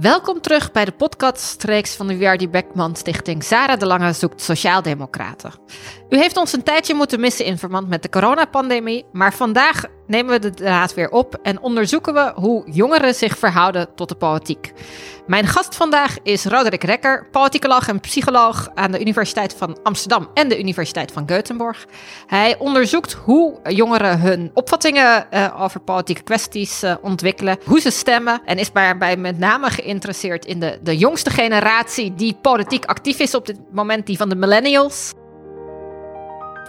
Welkom terug bij de podcastreeks van de WRD Beckman Stichting Sarah de Lange zoekt Sociaaldemocraten. U heeft ons een tijdje moeten missen in verband met de coronapandemie, maar vandaag nemen we de draad weer op en onderzoeken we hoe jongeren zich verhouden tot de politiek. Mijn gast vandaag is Roderick Rekker, politicoloog en psycholoog aan de Universiteit van Amsterdam en de Universiteit van Göteborg. Hij onderzoekt hoe jongeren hun opvattingen uh, over politieke kwesties uh, ontwikkelen, hoe ze stemmen en is daarbij met name geïnteresseerd in de, de jongste generatie die politiek actief is op dit moment, die van de millennials.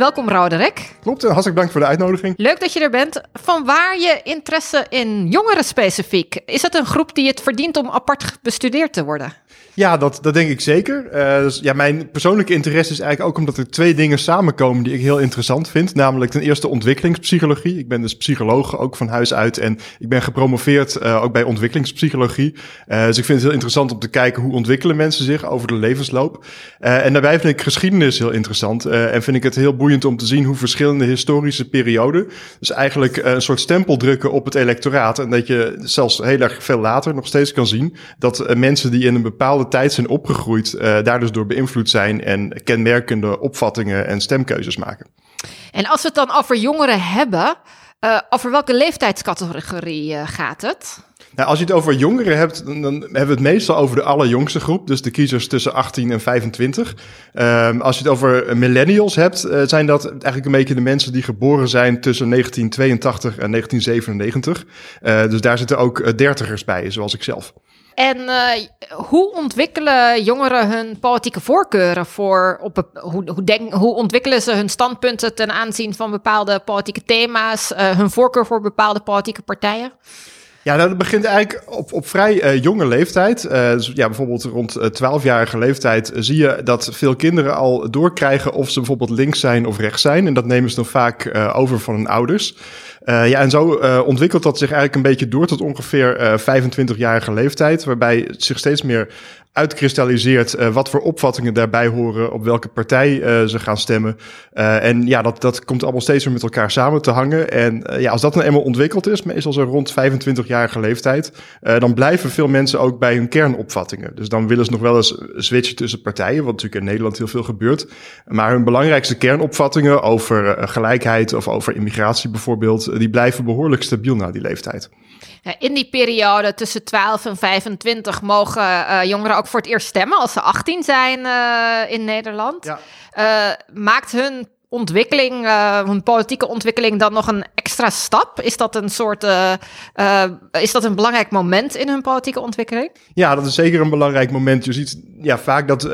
Welkom Roderick. Klopt, hartelijk dank voor de uitnodiging. Leuk dat je er bent. Van waar je interesse in jongeren specifiek? Is dat een groep die het verdient om apart bestudeerd te worden? Ja, dat, dat denk ik zeker. Uh, dus, ja, mijn persoonlijke interesse is eigenlijk ook omdat er twee dingen samenkomen die ik heel interessant vind. Namelijk ten eerste ontwikkelingspsychologie. Ik ben dus psycholoog ook van huis uit en ik ben gepromoveerd uh, ook bij ontwikkelingspsychologie. Uh, dus ik vind het heel interessant om te kijken hoe ontwikkelen mensen zich over de levensloop. en daarbij vind ik geschiedenis heel interessant en vind ik het heel boeiend om te zien hoe verschillende historische perioden dus eigenlijk een soort stempel drukken op het electoraat. En dat je zelfs heel erg veel later nog steeds kan zien dat mensen die in een bepaalde tijd zijn opgegroeid, uh, daar dus door beïnvloed zijn en kenmerkende opvattingen en stemkeuzes maken. En als we het dan over jongeren hebben, uh, over welke leeftijdscategorie uh, gaat het? Nou, als je het over jongeren hebt, dan, dan, hebben we het meestal over de allerjongste groep. Dus de kiezers tussen 18 en 25. Um, als je het over millennials hebt, uh, zijn dat eigenlijk een beetje de mensen die geboren zijn tussen 1982 en 1997. Uh, dus daar zitten ook dertigers bij, zoals ik zelf. En uh, hoe ontwikkelen jongeren hun politieke voorkeuren voor op hoe, hoe, denk, hoe ontwikkelen ze hun standpunten ten aanzien van bepaalde politieke thema's, uh, hun voorkeur voor bepaalde politieke partijen? Ja, nou, dat begint eigenlijk op, op vrij uh, jonge leeftijd. Dus ja, bijvoorbeeld rond uh, 12-jarige leeftijd zie je dat veel kinderen al doorkrijgen of ze bijvoorbeeld links zijn of rechts zijn. En dat nemen ze dan vaak over van hun ouders. Uh, ja, en zo uh, ontwikkelt dat zich eigenlijk een beetje door tot ongeveer uh, 25-jarige leeftijd, waarbij het zich steeds meer uitkristalliseert uh, wat voor opvattingen daarbij horen, op welke partij uh, ze gaan stemmen. Uh, en ja, dat, dat komt allemaal steeds meer met elkaar samen te hangen. En ja, als dat dan eenmaal ontwikkeld is, meestal zo rond 25-jarige leeftijd, dan blijven veel mensen ook bij hun kernopvattingen. Dus dan willen ze nog wel eens switchen tussen partijen, wat natuurlijk in Nederland heel veel gebeurt. Maar hun belangrijkste kernopvattingen over gelijkheid of over immigratie bijvoorbeeld, die blijven behoorlijk stabiel na die leeftijd. In die periode tussen 12 en 25 mogen uh, jongeren ook voor het eerst stemmen als ze 18 zijn uh, in Nederland. Ja. Uh, maakt hun ontwikkeling, uh, hun politieke ontwikkeling dan nog een extra stap? Is dat een soort, uh, uh, is dat een belangrijk moment in hun politieke ontwikkeling? Ja, dat is zeker een belangrijk moment. Je ziet ja, vaak dat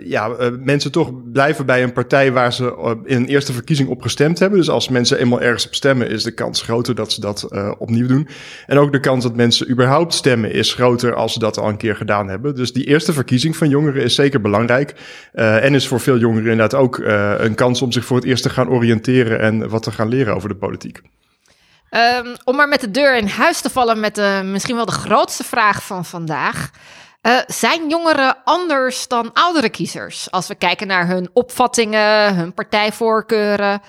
ja, mensen toch blijven bij een partij waar ze in een eerste verkiezing op gestemd hebben. Dus als mensen eenmaal ergens op stemmen, is de kans groter dat ze dat opnieuw doen. En ook de kans dat mensen überhaupt stemmen is groter als ze dat al een keer gedaan hebben. Dus die eerste verkiezing van jongeren is zeker belangrijk. en is voor veel jongeren inderdaad ook een kans om zich voor het eerst te gaan oriënteren en wat te gaan leren over de politiek. Um, om maar met de deur in huis te vallen met de, misschien wel de grootste vraag van vandaag. Uh, zijn jongeren anders dan oudere kiezers? Als we kijken naar hun opvattingen, hun partijvoorkeuren.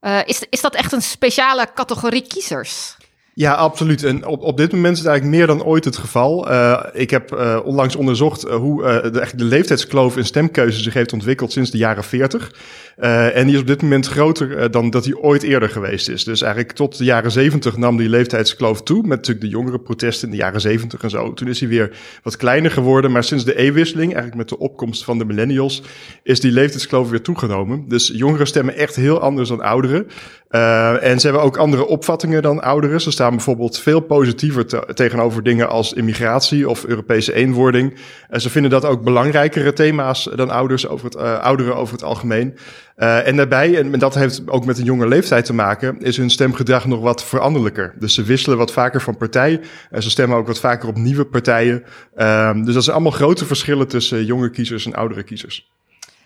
Uh, is, is dat echt een speciale categorie kiezers? Ja, absoluut. En op, op dit moment is het eigenlijk meer dan ooit het geval. Uh, ik heb uh, onlangs onderzocht hoe uh, de, de leeftijdskloof in stemkeuze zich heeft ontwikkeld sinds de jaren 40. Uh, en die is op dit moment groter dan dat die ooit eerder geweest is. Dus eigenlijk tot de jaren 70 nam die leeftijdskloof toe. Met natuurlijk de jongere protesten in de jaren 70 en zo. Toen is hij weer wat kleiner geworden. Maar sinds de eeuwwisseling, eigenlijk met de opkomst van de millennials, is die leeftijdskloof weer toegenomen. Dus jongeren stemmen echt heel anders dan ouderen. Uh, en ze hebben ook andere opvattingen dan ouderen. Ze staan bijvoorbeeld veel positiever te tegenover dingen als immigratie of Europese eenwording. En ze vinden dat ook belangrijkere thema's dan ouders over het, ouderen over het algemeen. Uh, en daarbij, en dat heeft ook met een jonge leeftijd te maken, is hun stemgedrag nog wat veranderlijker. Dus ze wisselen wat vaker van partij. En ze stemmen ook wat vaker op nieuwe partijen. Uh, dus dat zijn allemaal grote verschillen tussen jonge kiezers en oudere kiezers.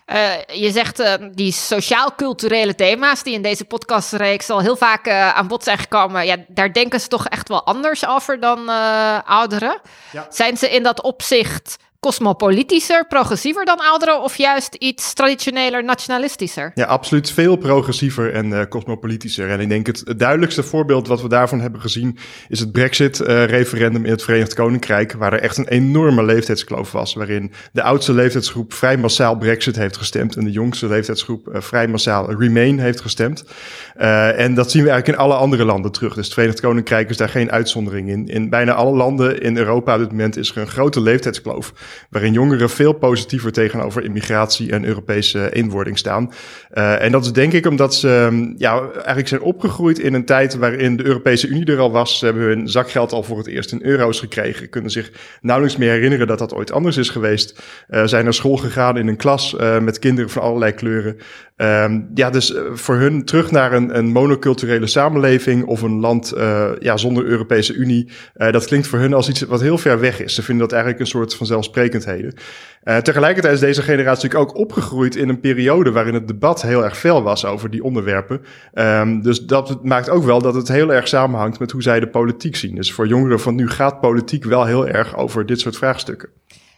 Uh, je zegt uh, die sociaal-culturele thema's die in deze podcastreeks al heel vaak uh, aan bod zijn gekomen. Ja, daar denken ze toch echt wel anders over dan ouderen. Ja. Zijn ze in dat opzicht cosmopolitischer, progressiever dan ouderen of juist iets traditioneler, nationalistischer? Ja, absoluut veel progressiever en uh, cosmopolitischer. En ik denk het, duidelijkste voorbeeld wat we daarvan hebben gezien is het Brexit-referendum in het Verenigd Koninkrijk, waar er echt een enorme leeftijdskloof was, waarin de oudste leeftijdsgroep vrij massaal Brexit heeft gestemd en de jongste leeftijdsgroep uh, vrij massaal Remain heeft gestemd. En dat zien we eigenlijk in alle andere landen terug. Dus het Verenigd Koninkrijk is daar geen uitzondering in. In bijna alle landen in Europa op dit moment is er een grote leeftijdskloof waarin jongeren veel positiever tegenover immigratie en Europese inwording staan. Uh, en dat is denk ik omdat ze um, ja, eigenlijk zijn opgegroeid in een tijd waarin de Europese Unie er al was. Ze hebben hun zakgeld al voor het eerst in euro's gekregen, kunnen zich nauwelijks meer herinneren dat dat ooit anders is geweest. Uh, zijn naar school gegaan in een klas uh, met kinderen van allerlei kleuren. Um, ja, dus voor hun terug naar een, een monoculturele samenleving of een land ja, zonder Europese Unie, dat klinkt voor hun als iets wat heel ver weg is. Ze vinden dat eigenlijk een soort van zelfsprekendheden. Uh, tegelijkertijd is deze generatie natuurlijk ook opgegroeid in een periode waarin het debat heel erg fel was over die onderwerpen. Um, dus dat maakt ook wel dat het heel erg samenhangt met hoe zij de politiek zien. Dus voor jongeren van nu gaat politiek wel heel erg over dit soort vraagstukken.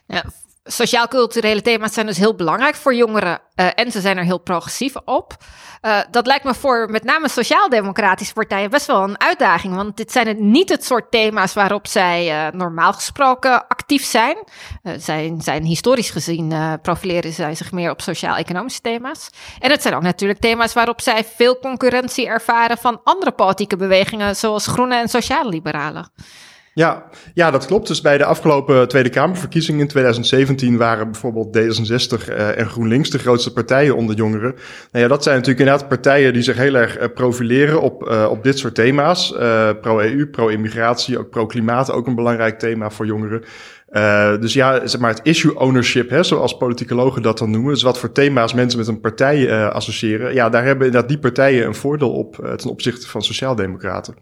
Ja, Sociaal-culturele thema's zijn dus heel belangrijk voor jongeren uh, en ze zijn er heel progressief op. Uh, dat lijkt me voor met name sociaal-democratische partijen best wel een uitdaging, want dit zijn het niet het soort thema's waarop zij uh, normaal gesproken actief zijn. zij zijn historisch gezien profileren zij zich meer op sociaal-economische thema's. En het zijn ook natuurlijk thema's waarop zij veel concurrentie ervaren van andere politieke bewegingen, zoals groene en sociale liberalen. Ja, ja, dat klopt. Dus bij de afgelopen Tweede Kamerverkiezingen in 2017 waren bijvoorbeeld D66 uh, en GroenLinks de grootste partijen onder jongeren. Nou ja, dat zijn natuurlijk inderdaad partijen die zich heel erg uh, profileren op, uh, op dit soort thema's. pro-EU, pro-immigratie, ook pro-klimaat, ook een belangrijk thema voor jongeren. Dus ja, zeg maar het issue ownership, hè, zoals politicologen dat dan noemen. Dus wat voor thema's mensen met een partij uh, associëren. Ja, daar hebben inderdaad die partijen een voordeel op ten opzichte van sociaaldemocraten.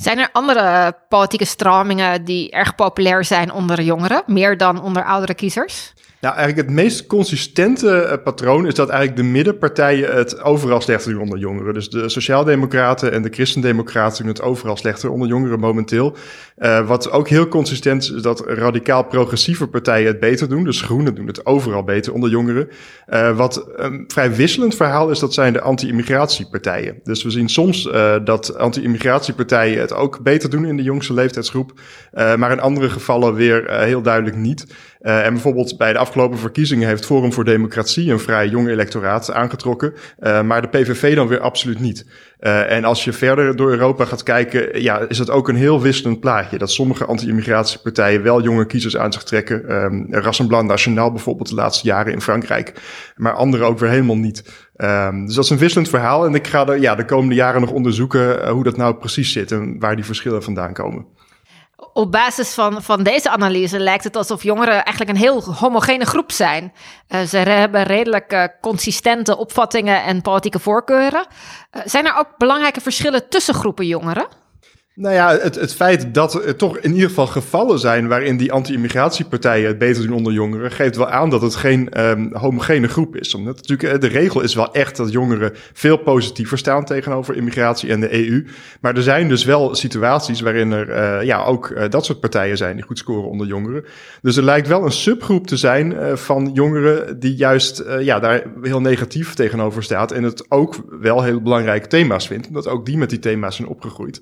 Zijn er andere politieke stromingen die erg populair zijn onder jongeren, meer dan onder oudere kiezers? Nou, eigenlijk het meest consistente uh, patroon is dat eigenlijk de middenpartijen het overal slechter doen onder jongeren. Dus de Sociaaldemocraten en de Christendemocraten doen het overal slechter onder jongeren momenteel. Uh, wat ook heel consistent is, is dat radicaal progressieve partijen het beter doen. Dus groenen doen het overal beter onder jongeren. Uh, wat een vrij wisselend verhaal is, dat zijn de anti-immigratiepartijen. Dus we zien soms dat anti-immigratiepartijen het ook beter doen in de jongste leeftijdsgroep. maar in andere gevallen weer heel duidelijk niet. Uh, en bijvoorbeeld bij de afgelopen verkiezingen heeft Forum voor Democratie een vrij jong electoraat aangetrokken, uh, maar de PVV dan weer absoluut niet. Uh, en als je verder door Europa gaat kijken, ja, is het ook een heel wisselend plaatje. Dat sommige anti-immigratiepartijen wel jonge kiezers aan zich trekken. Um, Rassemblement National bijvoorbeeld de laatste jaren in Frankrijk, maar andere ook weer helemaal niet. Um, dus dat is een wisselend verhaal en ik ga de, ja, de komende jaren nog onderzoeken hoe dat nou precies zit en waar die verschillen vandaan komen op basis van, van deze analyse lijkt het alsof jongeren eigenlijk een heel homogene groep zijn. Uh, ze hebben redelijk uh, consistente opvattingen en politieke voorkeuren. Uh, zijn er ook belangrijke verschillen tussen groepen jongeren? Nou ja, het, het feit dat er toch in ieder geval gevallen zijn waarin die anti-immigratiepartijen het beter doen onder jongeren, geeft wel aan dat het geen um, homogene groep is. Omdat natuurlijk eh, de regel is wel echt dat jongeren veel positiever staan tegenover immigratie en de EU. Maar er zijn dus wel situaties waarin er uh, ja, ook uh, dat soort partijen zijn die goed scoren onder jongeren. Dus er lijkt wel een subgroep te zijn van jongeren die juist ja, daar heel negatief tegenover staat en het ook wel heel belangrijke thema's vindt. Omdat ook die met die thema's zijn opgegroeid.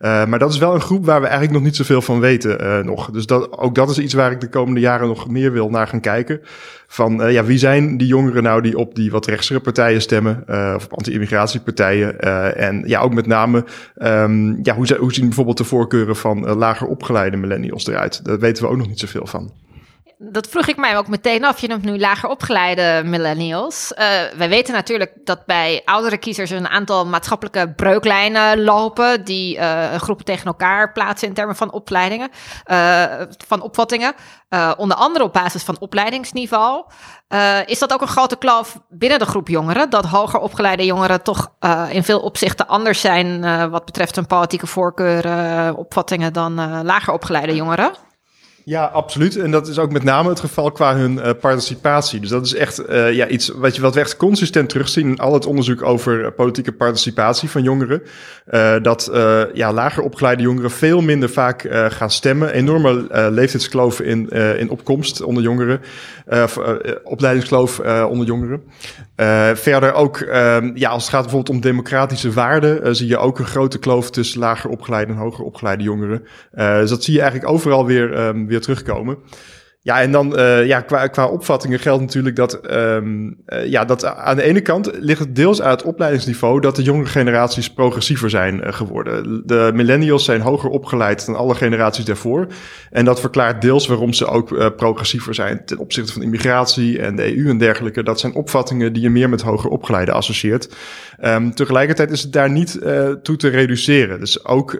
Uh, maar dat is wel een groep waar we eigenlijk nog niet zoveel van weten uh, nog. Dus dat, ook dat is iets waar ik de komende jaren nog meer wil naar gaan kijken. Van uh, ja, wie zijn die jongeren nou die op die wat rechtsere partijen stemmen, of op anti-immigratiepartijen? en ja, ook met name, um, ja, hoe, hoe zien bijvoorbeeld de voorkeuren van lager opgeleide millennials eruit? Daar weten we ook nog niet zoveel van dat vroeg ik mij ook meteen af. Je noemt nu lager opgeleide millennials. Uh, wij weten natuurlijk dat bij oudere kiezers een aantal maatschappelijke breuklijnen lopen. die uh, groepen tegen elkaar plaatsen in termen van opleidingen, uh, van opvattingen. onder andere op basis van opleidingsniveau. is dat ook een grote kloof binnen de groep jongeren? Dat hoger opgeleide jongeren toch in veel opzichten anders zijn wat betreft hun politieke voorkeuren, opvattingen dan lager opgeleide jongeren? Ja, absoluut. En dat is ook met name het geval qua hun uh, participatie. Dus dat is echt uh, ja, iets wat, je, wat we echt consistent terugzien in al het onderzoek over politieke participatie van jongeren. Dat ja, lager opgeleide jongeren veel minder vaak gaan stemmen. Enorme leeftijdskloof in, in opkomst onder jongeren. opleidingskloof onder jongeren. Verder ook, ehm, ja, als het gaat bijvoorbeeld om democratische waarden, zie je ook een grote kloof tussen lager opgeleide en hoger opgeleide jongeren. dus dat zie je eigenlijk overal weer, um, weer terugkomen. Ja, en dan uh, ja, qua, qua opvattingen geldt natuurlijk dat, um, uh, ja, dat aan de ene kant ligt het deels aan het opleidingsniveau dat de jongere generaties progressiever zijn uh, geworden. De millennials zijn hoger opgeleid dan alle generaties daarvoor. En dat verklaart deels waarom ze ook progressiever zijn ten opzichte van immigratie en de EU en dergelijke. Dat zijn opvattingen die je meer met hoger opgeleide associeert. Um, tegelijkertijd is het daar niet toe te reduceren. Dus ook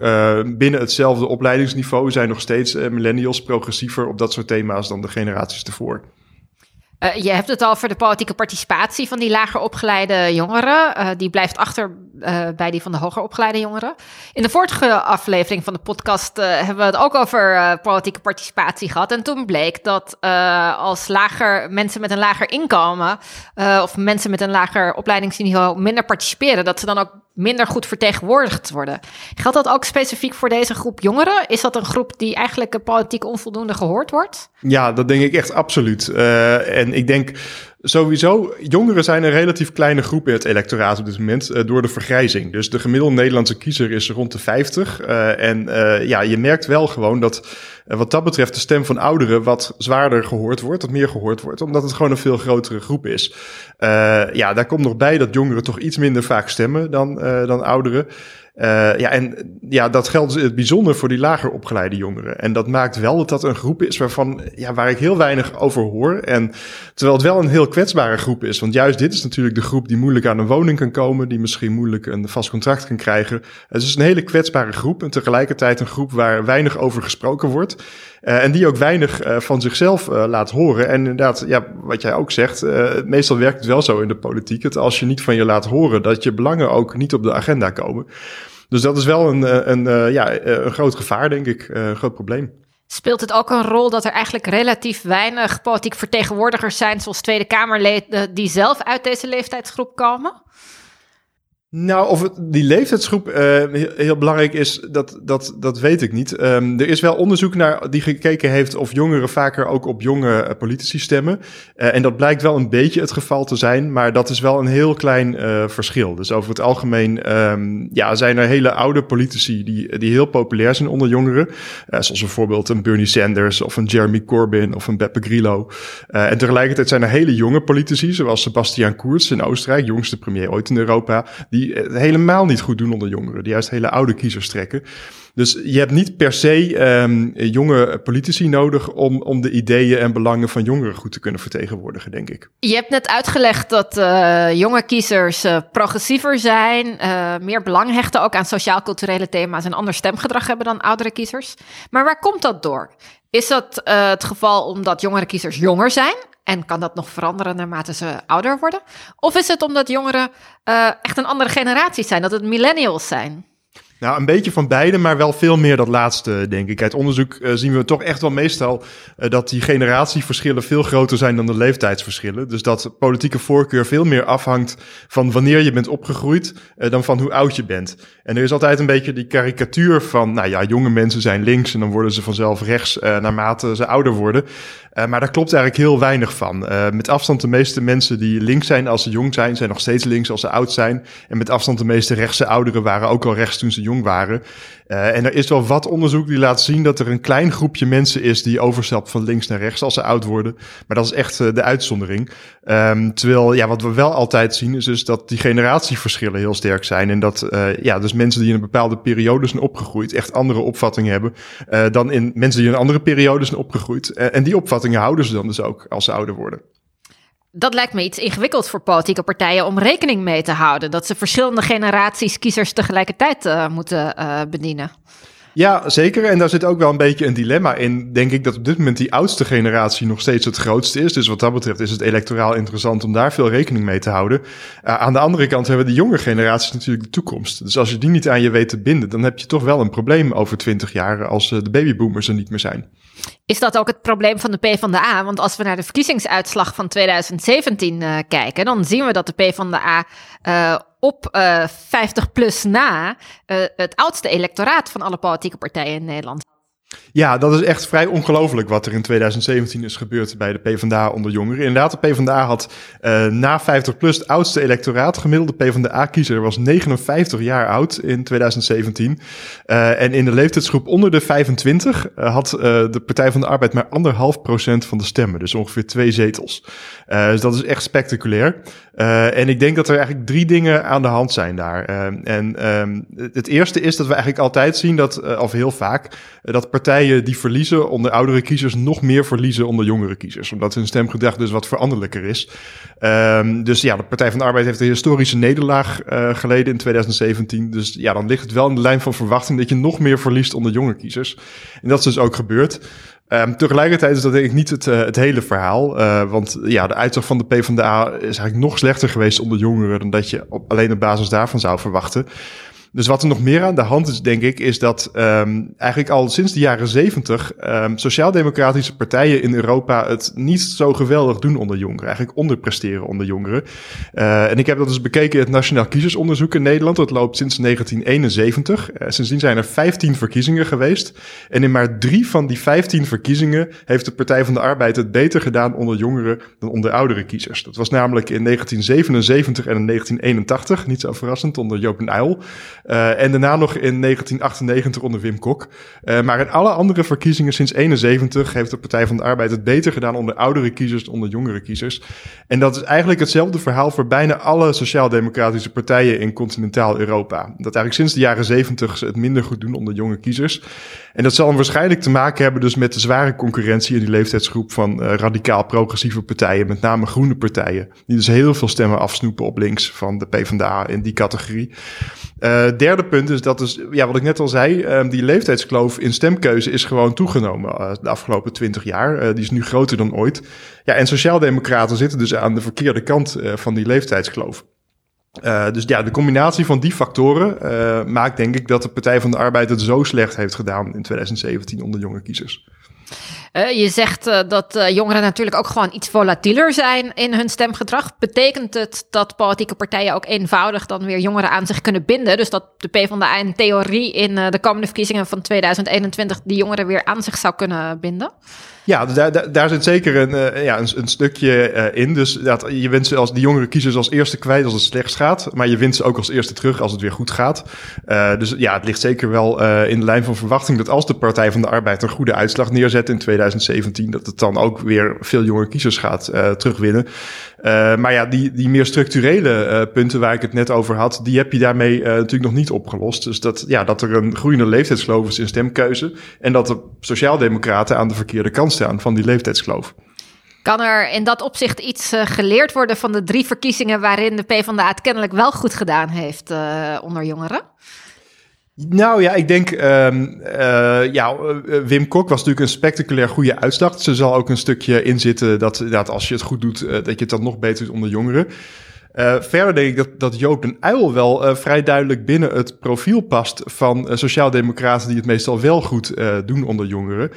binnen hetzelfde opleidingsniveau zijn nog steeds millennials progressiever op dat soort thema's de generaties ervoor. Uh, je hebt het al over de politieke participatie van die lager opgeleide jongeren. Uh, die blijft achter uh, bij die van de hoger opgeleide jongeren. In de vorige aflevering van de podcast hebben we het ook over politieke participatie gehad. En toen bleek dat als lager, mensen met een lager inkomen of mensen met een lager opleidingsniveau minder participeren, dat ze dan ook minder goed vertegenwoordigd worden. Geldt dat ook specifiek voor deze groep jongeren? Is dat een groep die eigenlijk politiek onvoldoende gehoord wordt? Ja, dat denk ik echt absoluut. Uh, en ik denk sowieso, jongeren zijn een relatief kleine groep in het electoraat op dit moment uh, door de vergrijzing. Dus de gemiddelde Nederlandse kiezer is rond de 50. Uh, en ja, je merkt wel gewoon dat wat dat betreft de stem van ouderen wat zwaarder gehoord wordt, wat meer gehoord wordt, omdat het gewoon een veel grotere groep is. ja, daar komt nog bij dat jongeren toch iets minder vaak stemmen dan, dan ouderen. Uh, ja, en ja, dat geldt dus het bijzonder voor die lager opgeleide jongeren. En dat maakt wel dat dat een groep is waarvan, ja, waar ik heel weinig over hoor. En terwijl het wel een heel kwetsbare groep is. Want juist dit is natuurlijk de groep die moeilijk aan een woning kan komen, die misschien moeilijk een vast contract kan krijgen. Het is een hele kwetsbare groep en tegelijkertijd een groep waar weinig over gesproken wordt. Uh, en die ook weinig uh, van zichzelf uh, laat horen. En inderdaad, ja, wat jij ook zegt, meestal werkt het wel zo in de politiek. Dat als je niet van je laat horen, dat je belangen ook niet op de agenda komen. Dus dat is wel een, een, ja, een groot gevaar, denk ik, een groot probleem. Speelt het ook een rol dat er eigenlijk relatief weinig politiek vertegenwoordigers zijn, zoals Tweede Kamerleden, die zelf uit deze leeftijdsgroep komen? Nou, of het, die leeftijdsgroep uh, heel, belangrijk is, dat, dat, dat weet ik niet. Um, er is wel onderzoek naar die gekeken heeft of jongeren vaker ook op jonge uh, politici stemmen. Uh, en dat blijkt wel een beetje het geval te zijn, maar dat is wel een heel klein verschil. Dus over het algemeen um, ja, zijn er hele oude politici die, die heel populair zijn onder jongeren. zoals bijvoorbeeld een Bernie Sanders of een Jeremy Corbyn of een Beppe Grillo. en tegelijkertijd zijn er hele jonge politici, zoals Sebastian Kurz in Oostenrijk, jongste premier ooit in Europa, die het helemaal niet goed doen onder jongeren. Die juist hele oude kiezers trekken. Dus je hebt niet per se um, jonge politici nodig om, om de ideeën en belangen van jongeren goed te kunnen vertegenwoordigen, denk ik. Je hebt net uitgelegd dat uh, jonge kiezers uh, progressiever zijn, meer belang hechten ook aan sociaal-culturele thema's en ander stemgedrag hebben dan oudere kiezers. Maar waar komt dat door? Is dat het geval omdat jongere kiezers jonger zijn en kan dat nog veranderen naarmate ze ouder worden? Of is het omdat jongeren uh, echt een andere generatie zijn, dat het millennials zijn? Nou, een beetje van beide, maar wel veel meer dat laatste, denk ik. Uit onderzoek uh, zien we toch echt wel meestal uh, dat die generatieverschillen veel groter zijn dan de leeftijdsverschillen. Dus dat politieke voorkeur veel meer afhangt van wanneer je bent opgegroeid uh, dan van hoe oud je bent. En er is altijd een beetje die karikatuur van, nou ja, jonge mensen zijn links en dan worden ze vanzelf rechts naarmate ze ouder worden. maar daar klopt eigenlijk heel weinig van. met afstand de meeste mensen die links zijn als ze jong zijn, zijn nog steeds links als ze oud zijn. En met afstand de meeste rechtse ouderen waren ook al rechts toen ze jong waren. Uh, en er is wel wat onderzoek die laat zien dat er een klein groepje mensen is die overstapt van links naar rechts als ze oud worden. Maar dat is echt uh, de uitzondering. Um, terwijl, ja, wat we wel altijd zien is dus dat die generatieverschillen heel sterk zijn. En dat, uh, ja, dus mensen die in een bepaalde periode zijn opgegroeid echt andere opvattingen hebben dan in mensen die in een andere periode zijn opgegroeid. en die opvattingen houden ze dan dus ook als ze ouder worden dat lijkt me iets ingewikkeld voor politieke partijen om rekening mee te houden. Dat ze verschillende generaties kiezers tegelijkertijd uh, moeten uh, bedienen. Ja, zeker. En daar zit ook wel een beetje een dilemma in. Denk ik dat op dit moment die oudste generatie nog steeds het grootste is. Dus wat dat betreft is het electoraal interessant om daar veel rekening mee te houden. Uh, aan de andere kant hebben de jonge generaties natuurlijk de toekomst. Dus als je die niet aan je weet te binden, dan heb je toch wel een probleem over twintig jaar als uh, de babyboomers er niet meer zijn. Is dat ook het probleem van de PvdA? Want als we naar de verkiezingsuitslag van 2017 uh, kijken, dan zien we dat de PvdA uh, op uh, 50 plus na het oudste electoraat van alle politieke partijen in Nederland ja, dat is echt vrij ongelooflijk wat er in 2017 is gebeurd bij de PvdA onder jongeren. Inderdaad, de PvdA had uh, na 50 plus het oudste electoraat. Gemiddelde PvdA-kiezer was 59 jaar oud in 2017. Uh, en in de leeftijdsgroep onder de 25 uh, had de Partij van de Arbeid maar anderhalf procent van de stemmen. Dus ongeveer twee zetels. dus dat is echt spectaculair. En ik denk dat er eigenlijk drie dingen aan de hand zijn daar. en um, het eerste is dat we eigenlijk altijd zien dat, of heel vaak, dat partijen die verliezen onder oudere kiezers nog meer verliezen onder jongere kiezers. Omdat hun stemgedrag dus wat veranderlijker is. Um, dus ja, de Partij van de Arbeid heeft een historische nederlaag geleden in 2017. Dus ja, dan ligt het wel in de lijn van verwachting dat je nog meer verliest onder jonge kiezers. En dat is dus ook gebeurd. Um, tegelijkertijd is dat denk ik niet het, uh, het hele verhaal. Uh, want ja, de uitslag van de PvdA is eigenlijk nog slechter geweest onder jongeren dan dat je op, alleen op basis daarvan zou verwachten. Dus wat er nog meer aan de hand is, denk ik, is dat um, eigenlijk al sinds de jaren zeventig um, sociaal-democratische partijen in Europa het niet zo geweldig doen onder jongeren. Eigenlijk onderpresteren onder jongeren. Uh, en ik heb dat dus bekeken in het Nationaal Kiezersonderzoek in Nederland. Dat loopt sinds 1971. Uh, sindsdien zijn er 15 verkiezingen geweest. En in maar drie van die 15 verkiezingen heeft de Partij van de Arbeid het beter gedaan onder jongeren dan onder oudere kiezers. Dat was namelijk in 1977 en in 1981, niet zo verrassend, onder Joop en Uyl. Uh, en daarna nog in 1998 onder Wim Kok. Uh, maar in alle andere verkiezingen sinds 71 heeft de Partij van de Arbeid het beter gedaan onder oudere kiezers dan onder jongere kiezers. En dat is eigenlijk hetzelfde verhaal voor bijna alle sociaal-democratische partijen in continentaal Europa. Dat eigenlijk sinds de jaren 70 ze het minder goed doen onder jonge kiezers. En dat zal waarschijnlijk te maken hebben dus met de zware concurrentie in die leeftijdsgroep van uh, radicaal progressieve partijen, met name groene partijen, die dus heel veel stemmen afsnoepen op links van de PvdA in die categorie. Uh, derde punt is dat dus, ja, wat ik net al zei, um, die leeftijdskloof in stemkeuze is gewoon toegenomen uh, de afgelopen twintig jaar. Uh, die is nu groter dan ooit. Ja, en sociaaldemocraten zitten dus aan de verkeerde kant van die leeftijdskloof. Dus ja, de combinatie van die factoren maakt denk ik dat de Partij van de Arbeid het zo slecht heeft gedaan in 2017 onder jonge kiezers. Je zegt uh, dat uh, jongeren natuurlijk ook gewoon iets volatieler zijn in hun stemgedrag. Betekent het dat politieke partijen ook eenvoudig dan weer jongeren aan zich kunnen binden? Dus dat de PvdA in theorie in de komende verkiezingen van 2021 die jongeren weer aan zich zou kunnen binden? Ja, daar, daar, daar zit zeker een, ja, een, een stukje in. Dus dat, je wint ze als die jongere kiezers als eerste kwijt als het slecht gaat. Maar je wint ze ook als eerste terug als het weer goed gaat. Dus ja, het ligt zeker wel in de lijn van verwachting dat als de Partij van de Arbeid een goede uitslag neerzet in 2017, dat het dan ook weer veel jongere kiezers gaat terugwinnen. maar ja, die, die meer structurele punten waar ik het net over had, die heb je daarmee natuurlijk nog niet opgelost. Dus dat, ja, dat er een groeiende leeftijdskloof is in stemkeuze. En dat de Sociaaldemocraten aan de verkeerde kant staan van die leeftijdskloof. Kan er in dat opzicht iets geleerd worden van de drie verkiezingen waarin de PvdA het kennelijk wel goed gedaan heeft onder jongeren? Nou ja, ik denk, um, uh, ja, Wim Kok was natuurlijk een spectaculair goede uitslag. Ze zal ook een stukje inzitten dat, dat als je het goed doet, dat je het dan nog beter doet onder jongeren. Uh, verder denk ik dat, dat Joop den Uyl wel uh, vrij duidelijk binnen het profiel past van uh, sociaaldemocraten die het meestal wel goed doen onder jongeren.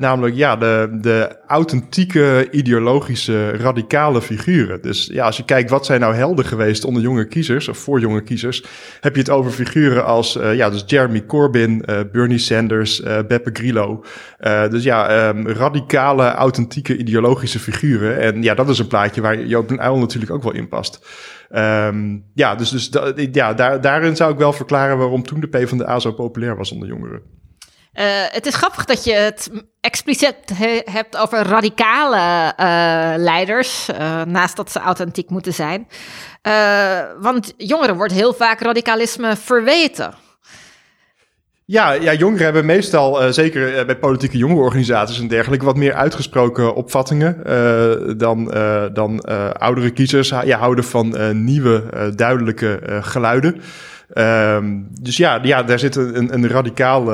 namelijk ja, de, de authentieke, ideologische, radicale figuren. Dus ja, als je kijkt wat zijn nou helden geweest onder jonge kiezers, of voor jonge kiezers, heb je het over figuren als ja, dus Jeremy Corbyn, Bernie Sanders, Beppe Grillo. dus ja, um, radicale, authentieke, ideologische figuren. En ja, dat is een plaatje waar Joop den Uyl natuurlijk ook wel in past. Um, ja, dus, dus ja, daar, daarin zou ik wel verklaren waarom toen de PvdA zo populair was onder jongeren. Uh, het is grappig dat je het expliciet he hebt over radicale uh, leiders, uh, naast dat ze authentiek moeten zijn. want jongeren wordt heel vaak radicalisme verweten. Ja, ja, jongeren hebben meestal, uh, zeker uh, bij politieke jongerenorganisaties en dergelijke, wat meer uitgesproken opvattingen uh, dan, dan oudere kiezers ja, houden van nieuwe, duidelijke geluiden. Ehm, dus ja, ja, daar zit een, een radicaal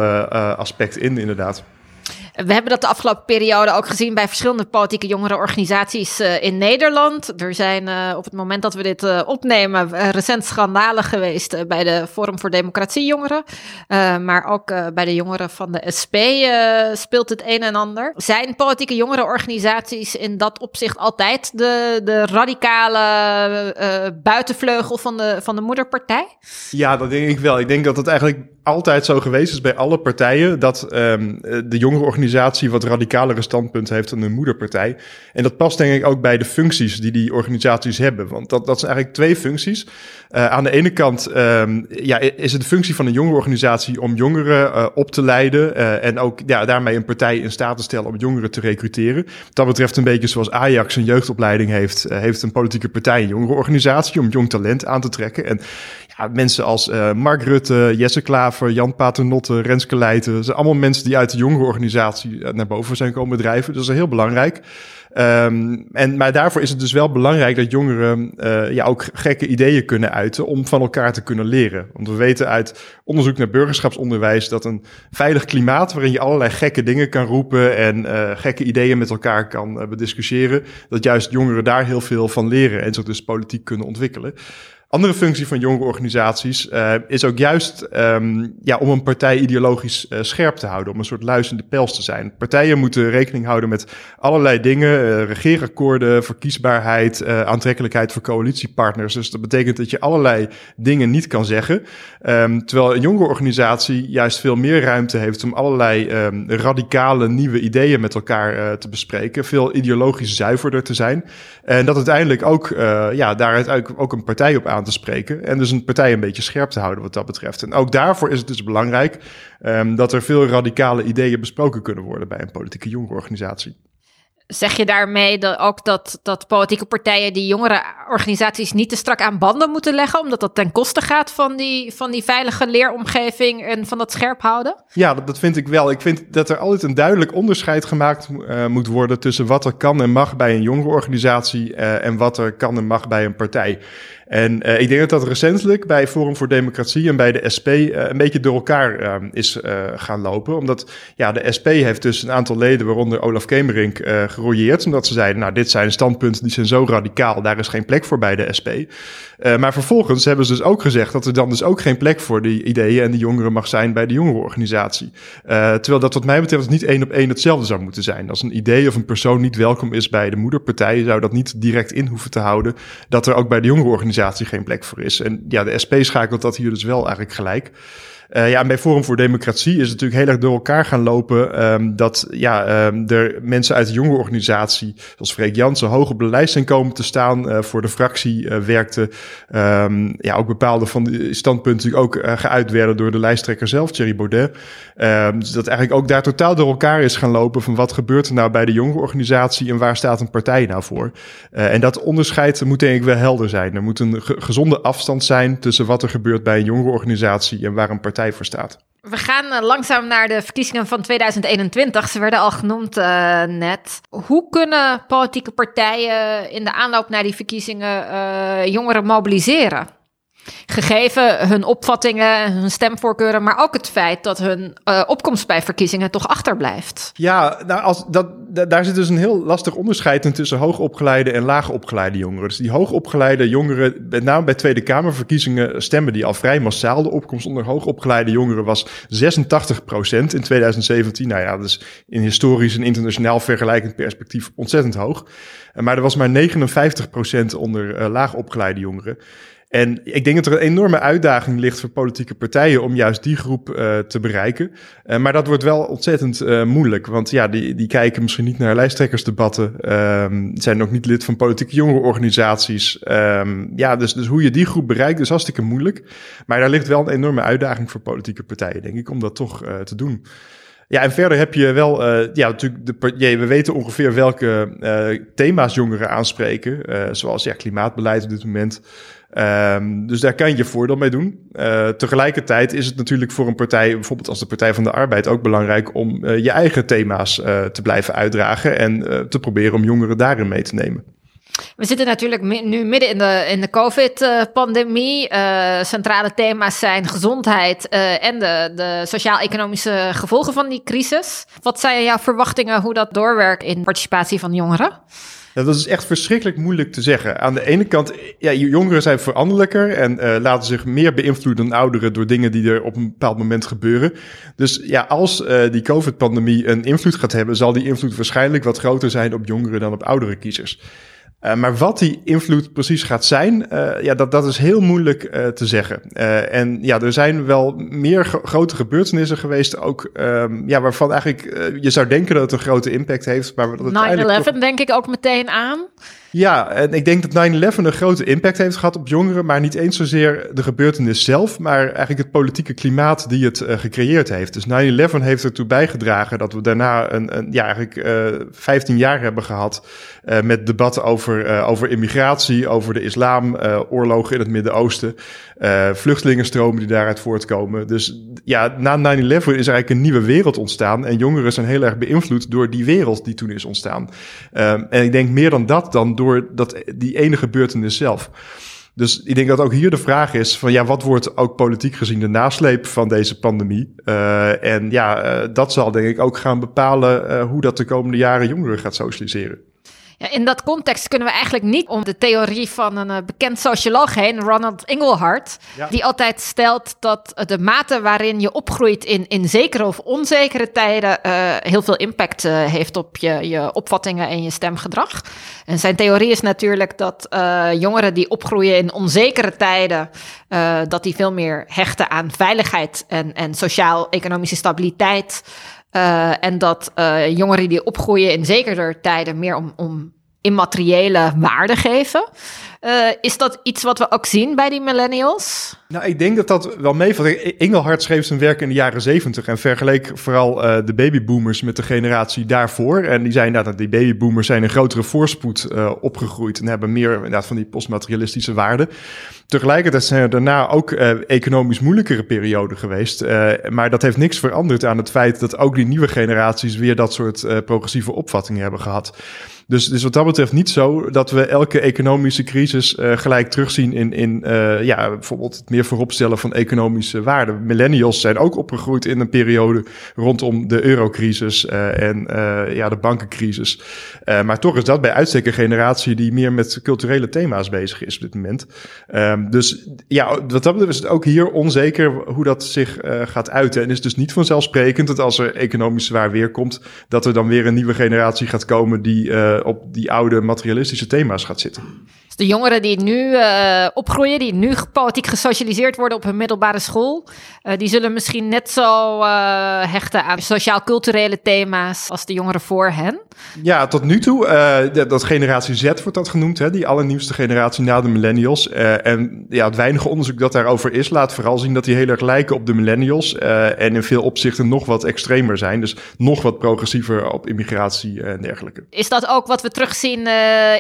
aspect in, inderdaad. We hebben dat de afgelopen periode ook gezien bij verschillende politieke jongerenorganisaties uh, in Nederland. Er zijn uh, op het moment dat we dit uh, opnemen recent schandalen geweest bij de Forum voor Democratie Jongeren. maar ook bij de jongeren van de SP speelt het een en ander. Zijn politieke jongerenorganisaties in dat opzicht altijd de, de radicale buitenvleugel van de, van de moederpartij? Ja, dat denk ik wel. Ik denk dat het eigenlijk altijd zo geweest is bij alle partijen dat um, de jongerenorganisatie wat radicalere standpunt heeft dan de moederpartij. En dat past denk ik ook bij de functies die die organisaties hebben. Want dat, dat zijn eigenlijk twee functies. Uh, aan de ene kant um, ja, is het de functie van een jongerenorganisatie om jongeren uh, op te leiden en ook ja, daarmee een partij in staat te stellen om jongeren te recruteren. Dat betreft een beetje zoals Ajax een jeugdopleiding heeft, heeft een politieke partij een jongerenorganisatie om jong talent aan te trekken. En mensen als uh, Mark Rutte, Jesse Klaver, Jan Paternotte, Renske Leijten. zijn allemaal mensen die uit de jongere organisatie eh, naar boven zijn komen drijven. Dat is heel belangrijk. Um, en, maar daarvoor is het dus wel belangrijk dat jongeren uh, ja, ook gekke ideeën kunnen uiten om van elkaar te kunnen leren. Want we weten uit onderzoek naar burgerschapsonderwijs dat een veilig klimaat waarin je allerlei gekke dingen kan roepen en gekke ideeën met elkaar kan uh, bediscussiëren, dat juist jongeren daar heel veel van leren en zich dus politiek kunnen ontwikkelen. Andere functie van jonge organisaties uh, is ook juist um, ja, om een partij ideologisch uh, scherp te houden, om een soort luizende pels te zijn. Partijen moeten rekening houden met allerlei dingen, uh, regeerakkoorden, verkiesbaarheid, aantrekkelijkheid voor coalitiepartners. Dus dat betekent dat je allerlei dingen niet kan zeggen. Um, terwijl een jonge organisatie juist veel meer ruimte heeft om allerlei um, radicale nieuwe ideeën met elkaar te bespreken, veel ideologisch zuiverder te zijn. En dat uiteindelijk ook ja, daaruit ook een partij op aan te spreken. En dus een partij een beetje scherp te houden wat dat betreft. En ook daarvoor is het dus belangrijk um, dat er veel radicale ideeën besproken kunnen worden bij een politieke jongerenorganisatie. Zeg je daarmee dat ook dat, dat politieke partijen die jongere organisaties niet te strak aan banden moeten leggen, omdat dat ten koste gaat van die, van die veilige leeromgeving en van dat scherp houden? Ja, dat, dat vind ik wel. Ik vind dat er altijd een duidelijk onderscheid gemaakt uh, moet worden tussen wat er kan en mag bij een jongerenorganisatie uh, en wat er kan en mag bij een partij. En uh, ik denk dat dat recentelijk bij Forum voor Democratie en bij de SP uh, een beetje door elkaar uh, is gaan lopen. Omdat ja, de SP heeft dus een aantal leden, waaronder Olaf Kemerink, gerooieerd. Omdat ze zeiden, nou dit zijn standpunten die zijn zo radicaal, daar is geen plek voor bij de SP. maar vervolgens hebben ze dus ook gezegd dat er dan dus ook geen plek voor die ideeën en die jongeren mag zijn bij de jongerenorganisatie. terwijl dat wat mij betreft niet één op één hetzelfde zou moeten zijn. Als een idee of een persoon niet welkom is bij de moederpartij, zou dat niet direct in hoeven te houden dat er ook bij de jongerenorganisatie geen plek voor is. En ja, de SP schakelt dat hier dus wel eigenlijk gelijk. Uh, ja, en bij Forum voor Democratie is het natuurlijk heel erg door elkaar gaan lopen. Um, dat ja, um, er mensen uit de jonge organisatie, zoals Freek Jansen, hoog op de lijst zijn komen te staan. Uh, voor de fractie uh, werkte. Um, ja, ook bepaalde van de standpunten ook geuit werden door de lijsttrekker zelf, Thierry Baudet. dus dat eigenlijk ook daar totaal door elkaar is gaan lopen van wat gebeurt er nou bij de jonge organisatie en waar staat een partij nou voor. en dat onderscheid moet denk ik wel helder zijn. Er moet een gezonde afstand zijn tussen wat er gebeurt bij een jonge organisatie en waar een partij voor staat. We gaan uh, langzaam naar de verkiezingen van 2021. Ze werden al genoemd uh, net. Hoe kunnen politieke partijen in de aanloop naar die verkiezingen uh, jongeren mobiliseren? Gegeven hun opvattingen, hun stemvoorkeuren, maar ook het feit dat hun uh, opkomst bij verkiezingen toch achterblijft. Ja, nou als dat, daar zit dus een heel lastig onderscheid tussen hoogopgeleide en laagopgeleide jongeren. Dus die hoogopgeleide jongeren, met name bij Tweede Kamerverkiezingen, stemmen die al vrij massaal. De opkomst onder hoogopgeleide jongeren was 86 procent in 2017. Nou ja, dat is in historisch en internationaal vergelijkend perspectief ontzettend hoog. Maar er was maar 59 procent onder uh, laagopgeleide jongeren. En ik denk dat er een enorme uitdaging ligt voor politieke partijen om juist die groep uh, te bereiken. Uh, maar dat wordt wel ontzettend uh, moeilijk, want ja, die, die kijken misschien niet naar lijsttrekkersdebatten, um, zijn ook niet lid van politieke jongerenorganisaties. Um, ja, dus, dus hoe je die groep bereikt is hartstikke moeilijk. Maar daar ligt wel een enorme uitdaging voor politieke partijen, denk ik, om dat toch te doen. Ja, en verder heb je wel, ja, natuurlijk, de, ja, we weten ongeveer welke thema's jongeren aanspreken, zoals ja, klimaatbeleid op dit moment. Um, dus daar kan je voordeel mee doen. Uh, tegelijkertijd is het natuurlijk voor een partij, bijvoorbeeld als de Partij van de Arbeid, ook belangrijk om uh, je eigen thema's uh, te blijven uitdragen en te proberen om jongeren daarin mee te nemen. We zitten natuurlijk nu midden in de, in de COVID-pandemie. Centrale thema's zijn gezondheid en de, de sociaal-economische gevolgen van die crisis. Wat zijn jouw verwachtingen hoe dat doorwerkt in participatie van jongeren? Ja, dat is echt verschrikkelijk moeilijk te zeggen. Aan de ene kant, ja, jongeren zijn veranderlijker en uh, laten zich meer beïnvloeden dan ouderen door dingen die er op een bepaald moment gebeuren. Dus ja, als uh, die COVID-pandemie een invloed gaat hebben, zal die invloed waarschijnlijk wat groter zijn op jongeren dan op oudere kiezers. Uh, maar wat die invloed precies gaat zijn, uh, ja, dat, dat is heel moeilijk uh, te zeggen. en ja, er zijn wel meer grote gebeurtenissen geweest, ook um, ja, waarvan eigenlijk je zou denken dat het een grote impact heeft. Maar 9-11 denk ik ook meteen aan. Ja, en ik denk dat 9-11 een grote impact heeft gehad op jongeren, maar niet eens zozeer de gebeurtenis zelf, maar eigenlijk het politieke klimaat die het uh, gecreëerd heeft. Dus 9-11 heeft ertoe bijgedragen dat we daarna een, een ja, eigenlijk uh, eh, 15 jaar hebben gehad uh, met debatten over, over immigratie, over de islam, oorlogen in het Midden-Oosten, vluchtelingenstromen die daaruit voortkomen. Dus ja, na 9-11 is eigenlijk een nieuwe wereld ontstaan en jongeren zijn heel erg beïnvloed door die wereld die toen is ontstaan. Um, en ik denk meer dan dat dan door dat, die ene gebeurtenis zelf. Dus ik denk dat ook hier de vraag is van ja, wat wordt ook politiek gezien de nasleep van deze pandemie? Uh, en ja, uh, dat zal denk ik ook gaan bepalen uh, hoe dat de komende jaren jongeren gaat socialiseren. Ja, in dat context kunnen we eigenlijk niet om de theorie van een uh, bekend socioloog heen, Ronald Engelhart, ja. die altijd stelt dat de mate waarin je opgroeit in, in zekere of onzekere tijden uh, heel veel impact uh, heeft op je, je opvattingen en je stemgedrag. En zijn theorie is natuurlijk dat jongeren die opgroeien in onzekere tijden, dat die veel meer hechten aan veiligheid en, en sociaal-economische stabiliteit. Uh, en dat uh, jongeren die opgroeien in zekerder tijden meer om, om immateriële waarde geven. Uh, is dat iets wat we ook zien bij die millennials? Nou, ik denk dat dat wel meevalt. Engelhard schreef zijn werk in de jaren zeventig en vergeleek vooral uh, de babyboomers met de generatie daarvoor. En die zei dat die babyboomers zijn een grotere voorspoed uh, opgegroeid en hebben meer inderdaad van die postmaterialistische waarden. Tegelijkertijd zijn er daarna ook economisch moeilijkere perioden geweest. maar dat heeft niks veranderd aan het feit dat ook die nieuwe generaties weer dat soort progressieve opvattingen hebben gehad. Dus, dus wat dat betreft niet zo dat we elke economische crisis uh, gelijk terugzien in, in uh, ja, bijvoorbeeld het meer vooropstellen van economische waarden. Millennials zijn ook opgegroeid in een periode rondom de eurocrisis uh, en ja, de bankencrisis. maar toch is dat bij uitstek een generatie die meer met culturele thema's bezig is op dit moment. Um, dus ja, wat dat betreft is het ook hier onzeker hoe dat zich gaat uiten. En is dus niet vanzelfsprekend dat als er economisch zwaar weer komt, dat er dan weer een nieuwe generatie gaat komen die op die oude materialistische thema's gaat zitten. De jongeren die nu uh, opgroeien, die nu politiek gesocialiseerd worden op hun middelbare school, uh, die zullen misschien net zo uh, hechten aan sociaal-culturele thema's als de jongeren voor hen. Ja, tot nu toe. dat, dat generatie Z wordt dat genoemd, hè, die allernieuwste generatie na de millennials. en ja, het weinige onderzoek dat daarover is, laat vooral zien dat die heel erg lijken op de millennials. en in veel opzichten nog wat extremer zijn. Dus nog wat progressiever op immigratie en dergelijke. Is dat ook wat we terugzien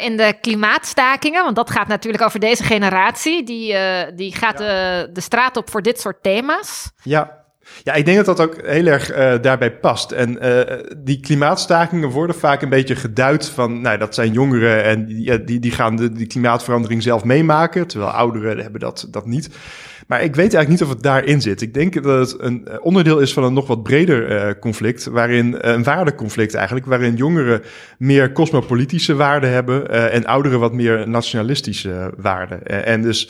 in de klimaatstakingen? Want dat gaat natuurlijk over deze generatie. Die, uh, die gaat ja. de, de straat op voor dit soort thema's. Ja, ja, ik denk dat dat ook heel erg uh, daarbij past. En uh, die klimaatstakingen worden vaak een beetje geduid van, nou, dat zijn jongeren en die, die, die gaan de die klimaatverandering zelf meemaken, terwijl ouderen hebben dat, dat niet. Maar ik weet eigenlijk niet of het daarin zit. Ik denk dat het een onderdeel is van een nog wat breder uh, conflict, waarin een waardeconflict eigenlijk, waarin jongeren meer cosmopolitische waarden hebben en ouderen wat meer nationalistische waarden. en dus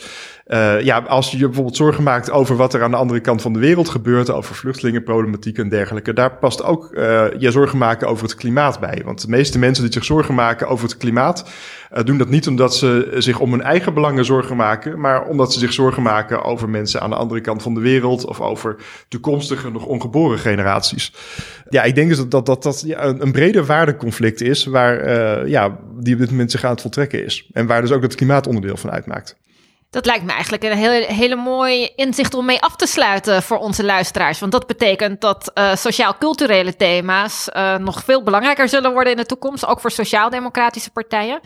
uh, ja, als je bijvoorbeeld zorgen maakt over wat er aan de andere kant van de wereld gebeurt, over vluchtelingenproblematiek en dergelijke, daar past ook uh, je zorgen maken over het klimaat bij. Want de meeste mensen die zich zorgen maken over het klimaat, uh, doen dat niet omdat ze zich om hun eigen belangen zorgen maken, maar omdat ze zich zorgen maken over mensen aan de andere kant van de wereld of over toekomstige, nog ongeboren generaties. Ja, ik denk dus dat dat, dat, dat een, een breder waardeconflict is, waar, ja, die op dit moment zich aan het voltrekken is. En waar dus ook het klimaat onderdeel van uitmaakt. Dat lijkt me eigenlijk een hele, hele mooi inzicht om mee af te sluiten voor onze luisteraars. Want dat betekent dat uh, sociaal-culturele thema's uh, nog veel belangrijker zullen worden in de toekomst, ook voor sociaal-democratische partijen.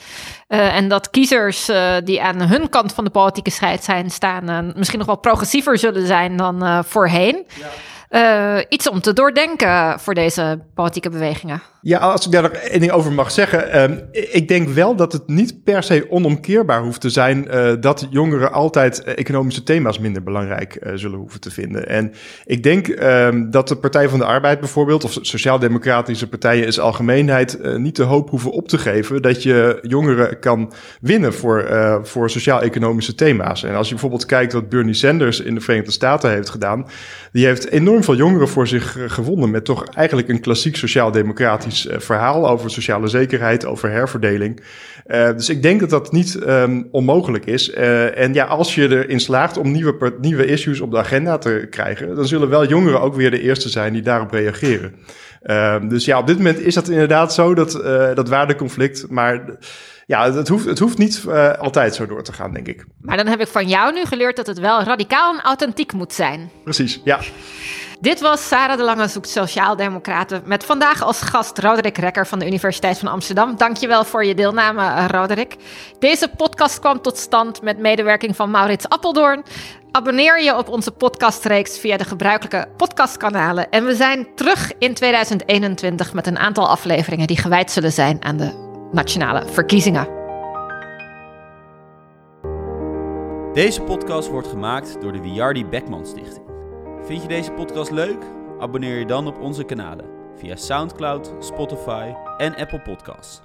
Uh, en dat kiezers die aan hun kant van de politieke scheid zijn staan, misschien nog wel progressiever zullen zijn dan voorheen. Ja. Uh, iets om te doordenken voor deze politieke bewegingen. Ja, als ik daar nog één ding over mag zeggen. Uh, ik denk wel dat het niet per se onomkeerbaar hoeft te zijn uh, dat jongeren altijd economische thema's minder belangrijk uh, zullen hoeven te vinden. En ik denk ehm, dat de Partij van de Arbeid bijvoorbeeld, of sociaal-democratische partijen in zijn algemeenheid, niet de hoop hoeven op te geven dat je jongeren kan winnen voor, voor sociaal-economische thema's. En als je bijvoorbeeld kijkt wat Bernie Sanders in de Verenigde Staten heeft gedaan, die heeft enorm veel jongeren voor zich gewonnen met toch eigenlijk een klassiek sociaal-democratisch eh, verhaal over sociale zekerheid, over herverdeling. Uh, dus ik denk dat dat niet um, onmogelijk is. En ja, als je erin slaagt om nieuwe, nieuwe issues op de agenda te krijgen, dan zullen wel jongeren ook weer de eerste zijn die daarop reageren. Uh, dus ja, op dit moment is dat inderdaad zo, dat, dat waardeconflict. Maar ja, het hoeft, het hoeft niet uh, altijd zo door te gaan, denk ik. Maar dan heb ik van jou nu geleerd dat het wel radicaal en authentiek moet zijn. Precies, ja. Dit was Sarah de Lange zoekt Sociaaldemocraten met vandaag als gast Roderick Rekker van de Universiteit van Amsterdam. Dankjewel voor je deelname, eh, Roderick. Deze podcast kwam tot stand met medewerking van Maurits Appeldoorn. Abonneer je op onze podcastreeks via de gebruikelijke podcastkanalen. En we zijn terug in 2021 met een aantal afleveringen die gewijd zullen zijn aan de nationale verkiezingen. Deze podcast wordt gemaakt door de Wiardi Beckman Stichting. Vind je deze podcast leuk? Abonneer je dan op onze kanalen via SoundCloud, Spotify en Apple Podcasts.